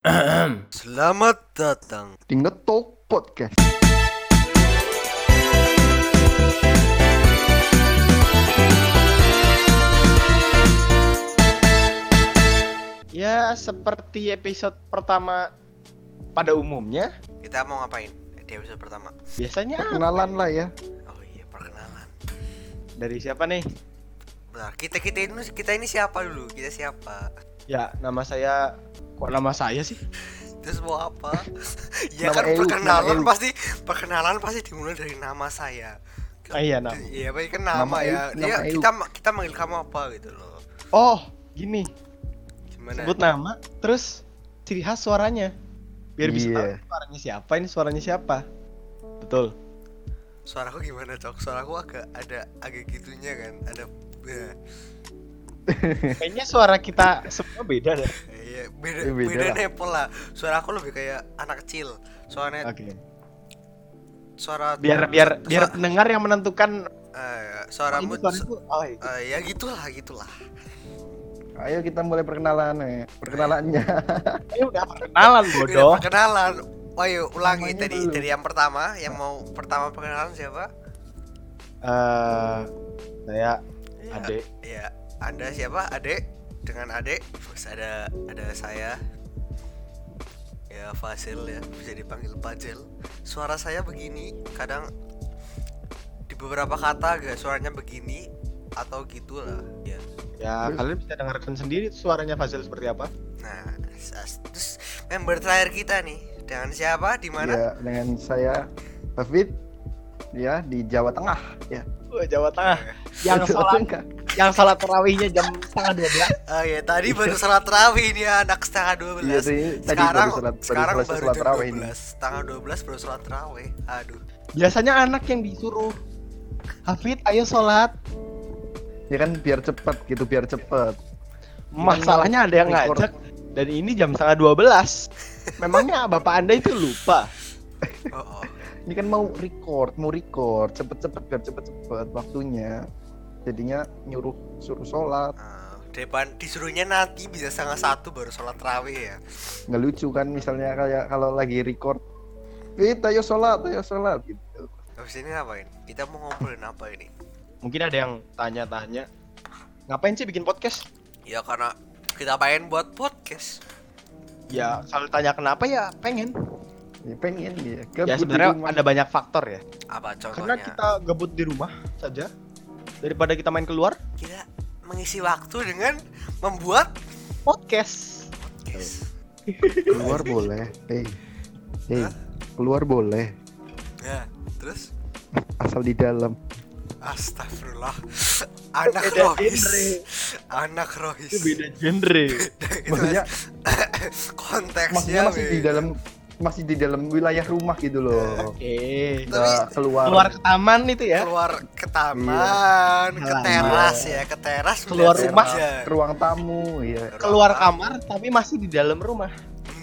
Selamat datang. di Ngetok Podcast. Ya, seperti episode pertama pada umumnya, Kita mau ngapain di episode pertama? biasanya Perkenalan lah ya. Oh iya, perkenalan. dari siapa nih? Bentar, kita kita ini kita ini siapa dulu? Kita siapa? Ya, nama saya kok nama saya sih? Terus mau apa? ya Nama kan perkenalan pasti perkenalan pasti dimulai dari nama saya. Ah, iya, nama. Iya, pasti kan nama, Nama ya. Ewu, Dia nama kita kita manggil kamu apa gitu loh. Oh, gini, Gimana? sebut nama, terus ciri khas suaranya. Biar bisa tahu Iya. suaranya siapa, ini suaranya siapa. Betul. Suaraku gimana, Cok? Suaraku agak ada agak gitunya kan. Ada ya, Kayaknya suara kita semua beda deh. iya, beda Ya, beda beda lah. lah. Suaraku lebih kayak anak kecil. Soalnya Oke. suara Biar biar biar suara- pendengar yang menentukan eh, oh, suaramu ini suaraku oh, iya. Eh, ya gitulah gitulah Ayo kita mulai perkenalan nih. Perkenalannya. Ini udah perkenalan Udah bodoh. perkenalan Ayo ulangi Namanya tadi dulu. dari yang pertama yang mau pertama perkenalan siapa Eh, saya Ya, Ade. ya anda siapa? Ade? Dengan Ade terus ada ada saya. Ya Fasil ya bisa dipanggil Pajel suara saya begini kadang di beberapa kata agak suaranya begini atau gitulah. Ya. Ya, kalian bisa dengarkan sendiri suaranya Fazil seperti apa? nah terus member terakhir kita nih dengan siapa di mana? Ya, dengan saya David. Ya di Jawa Tengah ya. Wah, Jawa Tengah. yang Tengah. Yang salat tarawihnya jam setengah dua belas. Oh ya tadi baru salat tarawih nih anak setengah dua Iya belas. tadi tadi Sekarang baru salat baru sekarang baru salat jam tarawih dua ini. belas. Setengah dua belas baru salat tarawih. Aduh. Biasanya anak yang disuruh Hafid, ayo sholat. Ya kan biar cepet gitu, biar cepet. Masalahnya ada yang Record. ngajak dan ini jam setengah dua belas. Memangnya bapak anda itu lupa? Oh, oh. Ini kan mau record, mau record, cepet-cepet biar cepet-cepet waktunya. Jadinya nyuruh suruh sholat, Ah, depan disuruhnya nanti bisa setengah satu baru sholat tarawih ya. nggak lucu kan misalnya kayak kalau lagi record, Fit, ayo sholat, ayo sholat gitu. Habis ini ngapain? Kita mau ngobrolin apa ini? Mungkin ada yang tanya-tanya. Ngapain sih bikin podcast? Ya karena kita pengen buat podcast. Ya, kalau tanya kenapa ya pengen. Ya pengen dia. Ya di sebenarnya ada banyak faktor ya. Apa Karena contohnya? kita gabut di rumah saja daripada kita main keluar kita mengisi waktu dengan membuat podcast. podcast. keluar boleh. Hei, Hah? keluar boleh. Ya, terus Asal di dalam. Astagfirullah Anak Beda rohis genre. Anak rohis Itu beda genre. Maksudnya, konteksnya maksudnya masih di dalam masih di dalam wilayah rumah gitu loh. Oke. Nggak keluar. Keluar ke taman itu ya. keluar ke taman, ke Halaman. teras ya, ke teras Keluar rumah. senja. ke ruang tamu, ya. Keluar kamar tapi masih di dalam rumah.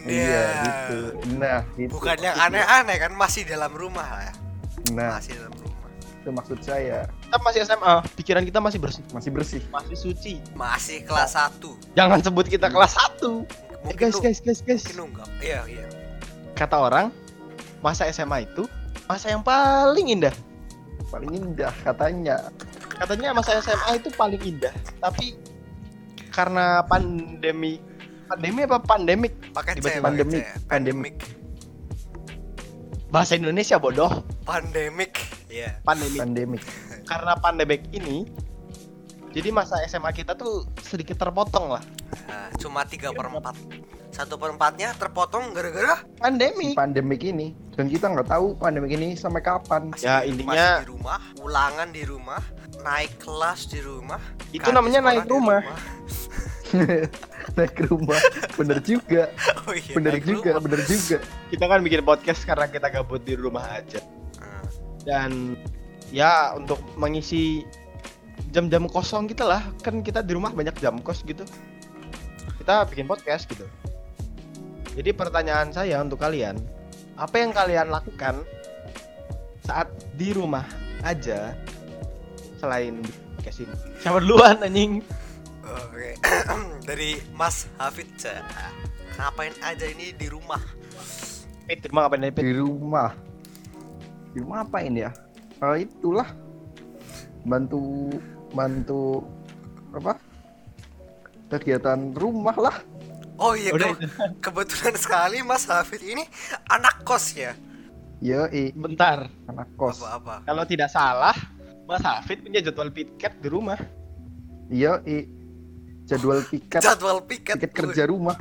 Iya, gitu. Nah, gitu. Bukan yang aneh-aneh kan masih dalam rumah lah ya. Nah, Masih dalam rumah. itu maksud saya. Kita masih SMA, pikiran kita masih bersih, Masih bersih. masih suci. Masih kelas 1. Jangan sebut kita kelas 1. Eh, guys, guys, guys, guys. mungkin enggak. Iya, iya. Kata orang, masa SMA itu masa yang paling indah. Paling indah katanya. Katanya masa SMA itu paling indah, tapi karena pandemi pandemi apa pandemik Pakai C, pakai pandemik, pandemik. pandemik. bahasa Indonesia bodoh Pandemik. Iya. pandemi Pandemik. karena pandemik ini jadi masa SMA kita tuh sedikit terpotong lah Nah, cuma 3 per 4. 1 per 4-nya terpotong gara-gara pandemi Pandemik ini dan kita nggak tahu pandemik ini sampai kapan. masih, Ya, di- intinya- di rumah, ulangan di rumah, naik kelas di rumah. itu namanya naik di rumah Naik ke rumah. Bener juga. Oh iya, Bener juga, rumah. bener juga. kita kan bikin podcast karena kita gabut di rumah aja Nah, dan ya untuk mengisi jam-jam kosong kita lah kan kita di rumah banyak jam kos gitu kita bikin podcast gitu. Jadi pertanyaan saya untuk kalian apa yang kalian lakukan saat di rumah aja selain podcast ini? Siapa duluan anjing? Oke. Dari Mas Hafid. Ngapain aja ini di rumah? Pit, di rumah ngapain Pit? di rumah. Di rumah apain ya? Itulah. Bantu bantu apa kegiatan rumah lah. Oh iya Udah, ke- kebetulan sekali Mas Hafid ini anak kos ya? Ya i Bentar. anak kos. Apa-apa Kalau tidak salah, Mas Hafid punya jadwal piket di rumah. iya i jadwal piket. Jadwal piket. Piket kerja rumah.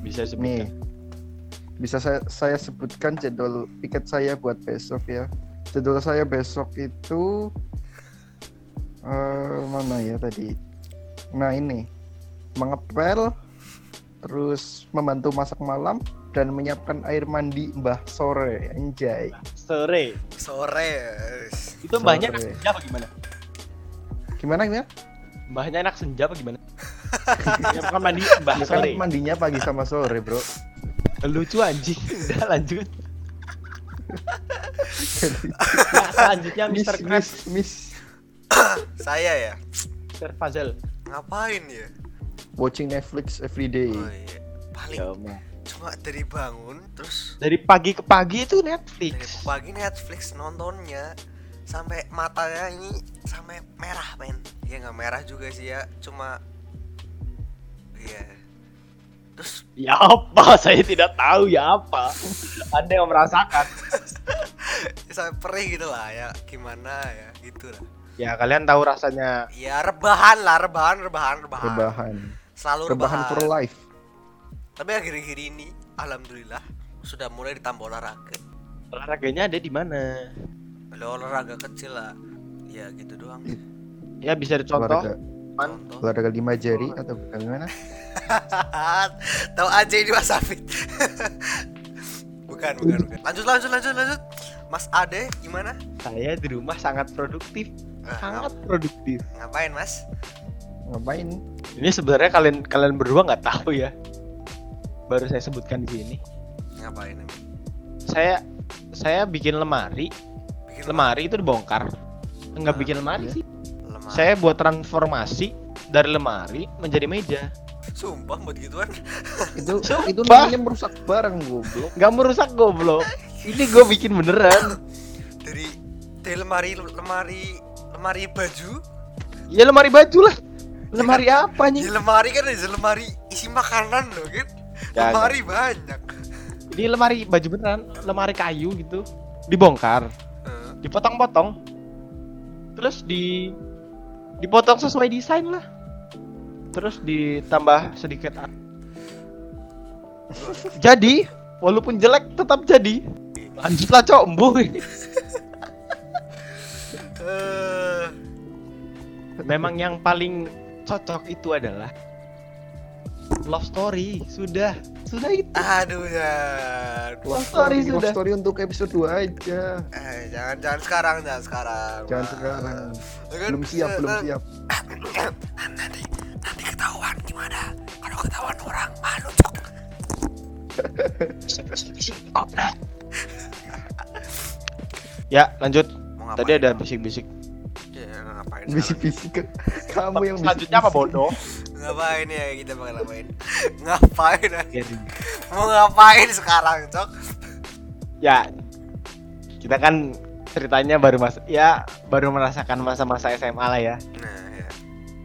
Bisa nih. bisa saya saya sebutkan jadwal piket saya buat besok ya. Jadwal saya besok itu eh mana ya tadi nah ini mengepel terus membantu masak malam dan menyiapkan air mandi mbah sore anjay Sore. sore Itu mbahnya Sore. anak senja apa gimana? gimana gimana Mbahnya anak senja apa gimana? ya bukan mandi mbah Ya kan sore. mandinya pagi sama sore bro Lucu anjing. Udah lanjut. Nah, selanjutnya miss Mr. miss Krabs, miss saya ya Mr. Fazel. Ngapain ya watching Netflix every day oh iya paling Ya, cuma dari bangun terus Dari pagi ke pagi itu dari Netflix. pagi Netflix nontonnya sampai matanya ini sampai merah men ya nggak merah juga sih ya cuma iya terus Ya apa? Saya tidak tahu ya apa. Anda yang merasakan. sampai perih gitu lah ya gimana ya gitu lah Ya kalian tahu rasanya. Ya rebahan lah rebahan rebahan rebahan, rebahan. Selalu rebahan rebahan, for life. Tapi akhir-akhir ini alhamdulillah sudah mulai ditambah olahraga. Olahraganya ada di mana? Ada olahraga kecil lah. Ya gitu doang. Ya bisa dicontoh. olahraga. Contoh. Olahraga lima jari atau bagaimana? Tahu aja ini Mas Afid bukan bukan bukan. Lanjut lanjut lanjut lanjut. Mas Ade gimana? Saya di rumah sangat produktif, Ah, sangat produktif. ngap- ngapain Mas ngapain Ini sebenarnya kalian kalian berdua nggak tahu ya. Baru saya sebutkan di sini. ngapain emang? Saya saya bikin lemari. bikin Lemari itu dibongkar. Enggak Ah, bikin lemari iya. sih. lemah Saya buat transformasi dari lemari menjadi meja. sumpah buat gituan itu itu Sumpah. namanya merusak barang goblok Nggak merusak goblok. Ini gue bikin beneran. dari dari lemari lemari lemari baju Ya lemari baju lah. Lemari apa ya nih? lemari kan ada lemari isi makanan loh kan Ya, lemari banyak Ini lemari baju beneran, lemari kayu gitu. Dibongkar, Eh, dipotong-potong. Terus di dipotong sesuai desain lah. Terus ditambah sedikit art. Jadi, walaupun jelek tetap jadi. Lanjutlah cok, embuh. Memang yang paling cocok itu adalah love story. Sudah, sudah itu. aduh ya Love story love sudah. story untuk episode 2 aja eh, jangan jangan sekarang jangan sekarang jangan sekarang kan, belum siap belum siap nanti nanti ketahuan gimana kalau ketahuan orang malu cok Ya, lanjut. Tadi ada bisik-bisik. Bisik-bisik. Ke- kamu yang Selanjutnya apa bodoh? ngapain ya kita bakal ngapain? Ngapain ya? Ya, mau ngapain sekarang cok? Ya kita kan ceritanya baru mas ya baru merasakan masa-masa SMA lah ya. Nah ya.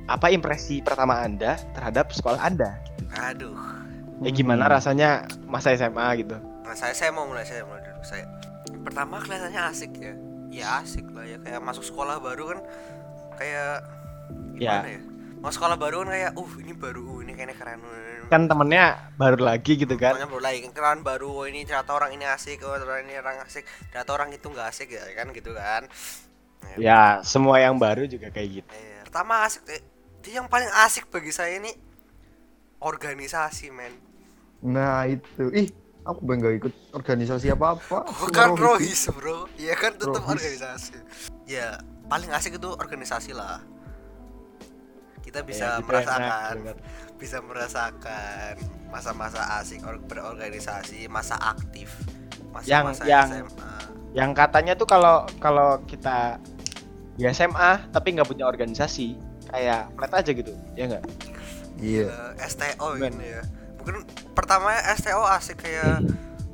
Apa impresi pertama anda terhadap sekolah anda? Aduh. Ya gimana Hmm. rasanya masa SMA gitu? Nah saya saya mau mulai saya mulai dulu. Saya pertama kelihatannya asik ya. Ya asik lah ya. Kayak masuk sekolah baru kan kayak Ya. gimana ya, masuk sekolah baru kan kayak uh ini baru uh ini kayaknya keren. Kan temennya baru lagi gitu kan? Pokoknya baru lagi kenalan baru oh ini ternyata orang ini asik oh ternyata ini orang asik. Ternyata orang itu nggak asik ya kan gitu kan? Ya semua yang baru juga kayak gitu. Eh, pertama asik eh, yang paling asik bagi saya ini organisasi men. Nah itu. Ih aku bangga ikut organisasi apa apa bukan rohis. Bro. Ya kan tetap Rohis. organisasi. Ya paling asik itu organisasi lah. Kita bisa Ya, gitu merasakan enak, gitu kan. bisa merasakan masa-masa asik or- berorganisasi masa aktif masa-masa yang- SMA yang katanya tuh kalau kalau kita di SMA tapi nggak punya organisasi kayak flat aja gitu ya nggak? Iya. Eh, STO Men. ini ya. Bukan mungkin pertama STO asik kayak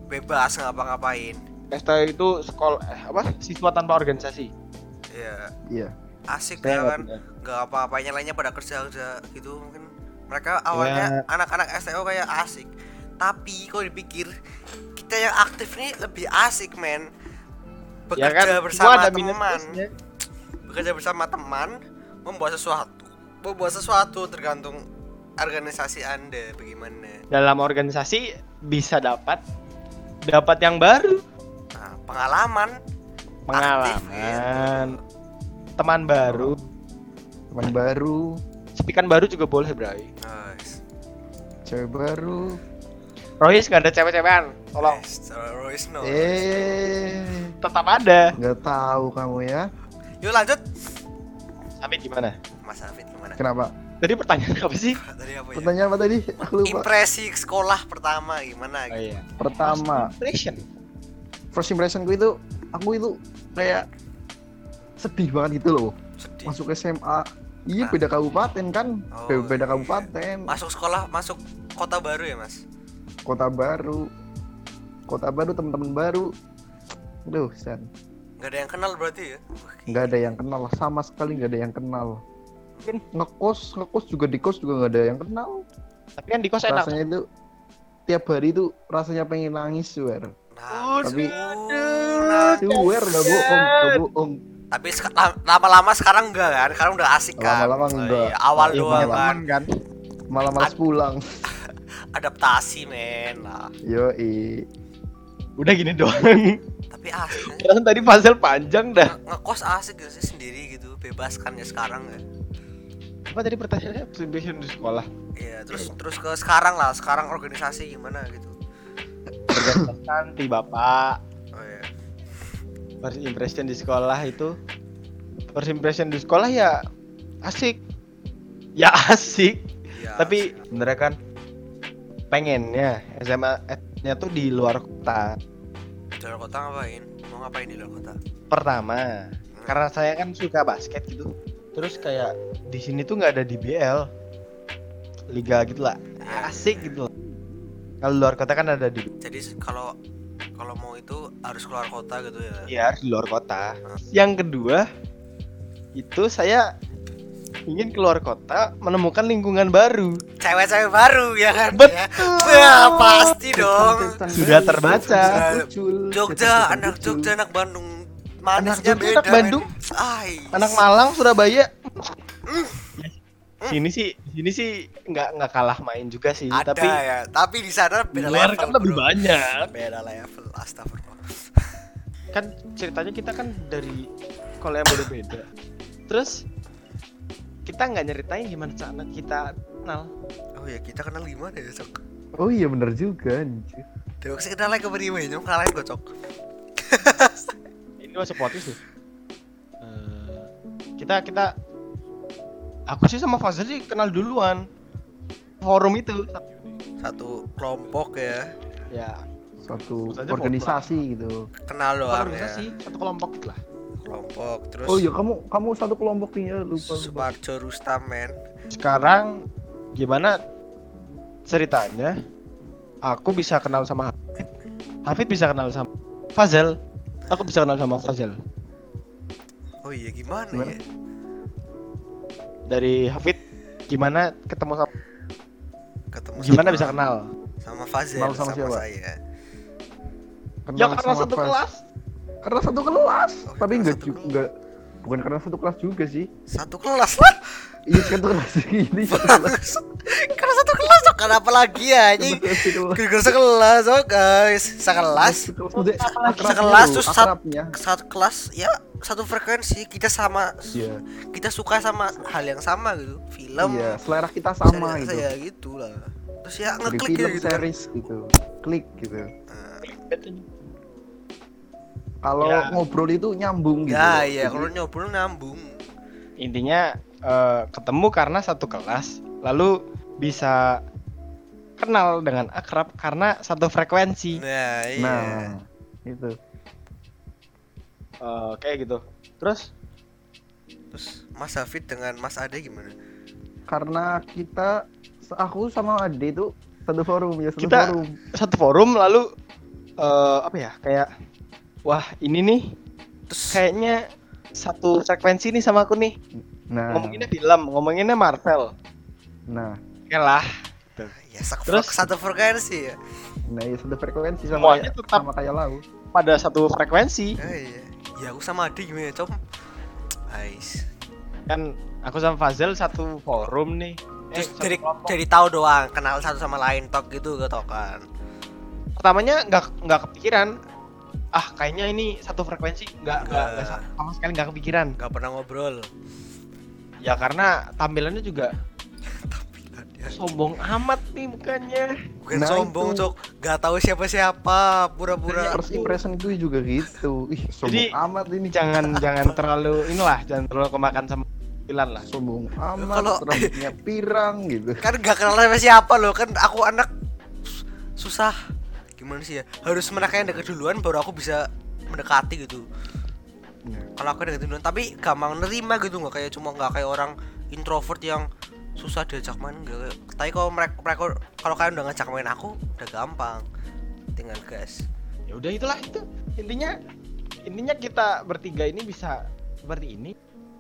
bebas ngapa-ngapain. STO itu sekolah eh, apa? Siswa tanpa organisasi ya Iya. asik Saya ya kan. nggak apa-apanya lainnya pada kerja kerja gitu mungkin. Mereka awalnya anak-anak STO kayak asik. Tapi kalau dipikir kita yang aktif ini lebih asik men. Ya kan? Bekerja semua bersama ada minus teman. bekerja bersama teman membuat sesuatu membuat sesuatu tergantung organisasi anda bagaimana. Dalam organisasi bisa dapat dapat yang baru. Nah, pengalaman aktif, pengalaman gitu. teman baru Teman baru, sepikan baru juga boleh bray Nice. cewek baru. Rohis gak ada cewek-cewekan tolong. Royce no. Eh, tetap ada nggak tahu kamu ya. Yuk lanjut. Sampai gimana Mas Hafid gimana? Kenapa? tadi pertanyaan apa sih Tadi apa ya? Pertanyaan apa tadi? Aku lupa. Impresi sekolah pertama gimana? oh gitu? iya Pertama, First impression first impression gue itu, aku itu kayak sedih banget gitu loh. Sedih. Masuk SMA, iya Ah. beda kabupaten kan, Oh, Be- beda iya. kabupaten, Masuk sekolah, masuk kota baru ya mas? kota baru, kota baru teman-teman baru. Duh, San. Gak ada yang kenal berarti ya? nggak ada yang kenal sama sekali nggak ada yang kenal mungkin ngekos ngekos juga di kos juga nggak ada yang kenal tapi kan di kos enak rasanya itu tiap hari itu rasanya pengen nangis swear Nah, Tapi- nah, bohong nggak bohong tapi lama-lama sekarang enggak kan? Sekarang udah asik kan? Lama-lama Oh, enggak. iya, Awal Iya, doang kan? kan malah malas pulang Adaptasi men lah. yo udah gini doang Tapi asik kan? Tadi puzzle panjang dah Nge- Ngekos asik gak sih sendiri gitu? Bebas kan ya sekarang ya? apa tadi pertanyaannya impression di sekolah Iya, terus terus ke sekarang lah. Sekarang organisasi gimana gitu? nanti bapak Oh iya. First impression di sekolah itu first impression di sekolah ya asik. Ya asik. Iya, tapi bener kan pengennya SMA nya tuh di luar kota. Di luar kota ngapain? Mau ngapain di luar kota? pertama karena saya kan suka basket gitu. Terus kayak di sini tuh nggak ada DBL liga gitu lah Iya, asik gitu. Kalau luar kota kan ada di Jadi kalau kalau mau itu harus keluar kota gitu ya. ya di luar kota yang kedua itu saya ingin keluar kota menemukan lingkungan baru Cewek-cewek baru ya kan? Betul. Ya, ya pasti dong. Sudah terbaca. Jogja, anak Jogja, anak Bandung. Manisnya Anak Jogja, beda. anak Bandung. Ay. anak Malang Surabaya sini sih sini sih nggak nggak kalah main juga sih ada tapi ya, tapi di sana beda luar level. kan lebih bro. banyak Beda level. Astagfirullah. kan ceritanya kita kan dari sekolah yang berbeda terus kita nggak nyeritain gimana cara kita kenal Oh ya, kita kenal gimana ya, Cok? oh iya bener juga anjir Dewa sih kenal lagi ke Beriwe, nyong kalahin gue, Cok. ini masuk podcast tuh Eh, kita kita aku sih sama Fazal sih kenal duluan. Forum itu. Satu kelompok ya. ya. Satu organisasi gitu. Kenal doang organisasi ya. satu kelompok lah. Kelompok terus oh iya kamu kamu satu kelompok nih ya lupa lupa. Suparjo Rustam, men. sekarang gimana ceritanya? Aku bisa kenal sama Hafid. Hafid bisa kenal sama Fazal aku bisa kenal sama Fazal Oh iya, gimana, Gimana? ya? Dari Hafid gimana ketemu sama Ketemu gimana sama- bisa kenal sama Fazel sama, sama siapa? saya. Kenal ya karena satu Faz. kelas karena satu kelas Oh, tapi enggak juga enggak bukan karena satu kelas juga sih Satu kelas lah. Iya satu kelas ini Karena satu kelas Cok. Kenapa lagi ya anjing? Satu kelas. Gara-gara sekelas, oh guys. Sekelas, sekelas terus akrabnya. satu kelas ya satu frekuensi kita sama Iya. kita suka sama hal yang sama gitu film Iya, selera kita sama gitu. saya gitu lah terus ya ngeklik film gitu, kan. series gitu. Klik gitu. Kalau Ya. ngobrol itu nyambung gitu. ya iya kalau nyobrol nyambung intinya eh, ketemu karena satu kelas lalu bisa kenal dengan akrab karena satu frekuensi. Nah iya. Nah, itu. Eh, kayak gitu. Terus? Terus Mas Hafid dengan Mas Ade gimana? Karena kita aku sama Ade itu satu forum ya satu Kita- forum. satu forum lalu eh apa ya kayak wah ini nih Terus? kayaknya satu frekuensi nih sama aku nih nah ngomonginnya film ngomonginnya Marvel nah oke lah ya sak- Terus? satu frekuensi ya. nah ya satu frekuensi sama Semuanya kayak, tetap- sama kayak lau pada satu frekuensi Oh, iya. Ya aku sama Adi gimana, Com? Ais. kan aku sama Fazel satu forum nih eh, Terus satu jadi kelompok. jadi tahu doang, kenal satu sama lain tok gitu gitu kan. pertamanya nggak nggak kepikiran ah kayaknya ini satu frekuensi nggak nggak nggak Nggak. sama sekali nggak kepikiran Gak pernah ngobrol. Ya karena tampilannya juga Tampilannya. sombong amat nih mukanya Bukan Nah, sombong, itu. Cok. Gak tahu siapa-siapa, pura-pura. first impression gue juga gitu ih sombong Jadi- amat ini jangan jangan terlalu inilah jangan terlalu kemakan sama tampilan lah sombong amat Kalau- rambutnya pirang gitu Kan gak kenal sama siapa loh, kan aku anak sus- susah. Gimana sih ya? Harus mereka yang deket duluan baru aku bisa mendekati gitu. Nah, Kalau aku deket duluan, tapi gampang nerima gitu nggak kayak cuma nggak kayak orang introvert yang susah diajak main enggak tapi kalau mereka, mereka kalau kalian udah ngajak main aku udah gampang. Tinggal gas. Ya udah itulah itu. Intinya intinya kita bertiga ini bisa seperti ini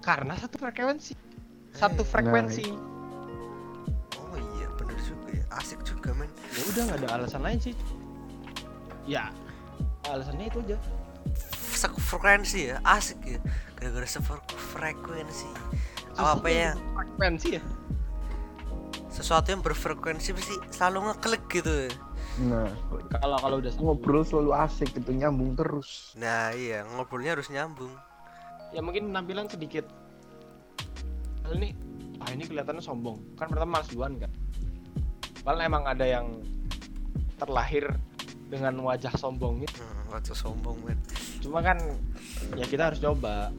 karena satu frekuensi. Satu Eh, frekuensi. Oh iya bener juga ya. Asik juga men. Ya udah nggak ada alasan lain sih. Ya alasannya itu aja Sek- frekuensi ya asik ya. Gara-gara frekuensi apa apa ya? frekuensi ya? Sesuatu yang berfrekuensi pasti selalu ngeklik gitu nah kalau kalau udah ngobrol selalu asik gitu nyambung terus. Nah iya ngobrolnya harus nyambung. Ya mungkin penampilan sedikit. Hal ini ah ini kelihatannya sombong. Kan pertama malas duluan kan? Padahal emang ada yang terlahir dengan wajah sombong gitu. Hmm, wajah sombong men cuma kan ya kita harus coba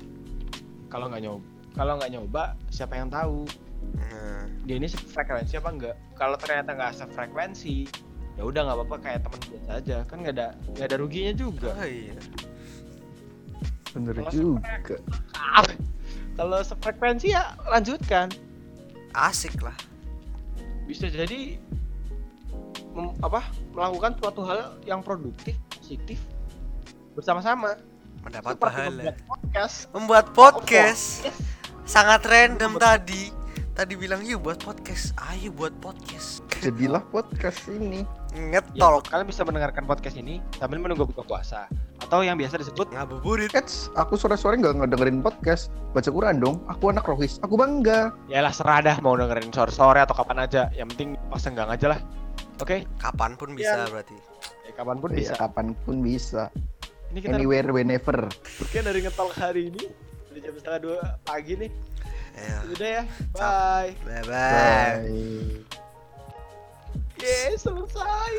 kalau nggak nyoba kalau nggak nyoba siapa yang tahu? Nah. Dia ini frekuensi apa enggak kalau ternyata nggak sefrekuensi ya udah nggak apa-apa kayak teman biasa aja. Kan nggak ada nggak ada ruginya juga. Oh iya. Bener juga. Ah, kalau sefrekuensi ya lanjutkan. Asik lah. Bisa jadi mem- apa melakukan suatu hal yang produktif positif bersama-sama. Mendapat Seperti pahala. membuat podcast. Membuat podcast. Sangat random tadi. Tadi bilang yuk buat podcast. Ayo buat podcast. Jadilah podcast ini. Ya, ngetol kalian bisa mendengarkan podcast ini sambil menunggu buka puasa. Atau yang biasa disebut ngabuburit. Eits, aku sore-sore nggak ngedengerin podcast. Baca Quran dong. Aku anak rohis. Aku bangga. Ya lah serah dah mau dengerin sore-sore atau kapan aja. Yang penting pas senggang aja lah oke. Kapan pun bisa Ya. berarti. Ya, kapan pun Iya, bisa. Kapan pun bisa. Ini kita anywhere whenever. Oke dari ngetol hari ini Udah jam setengah dua pagi nih. Ya Udah ya Bye bye. Bye bye. Yeay selesai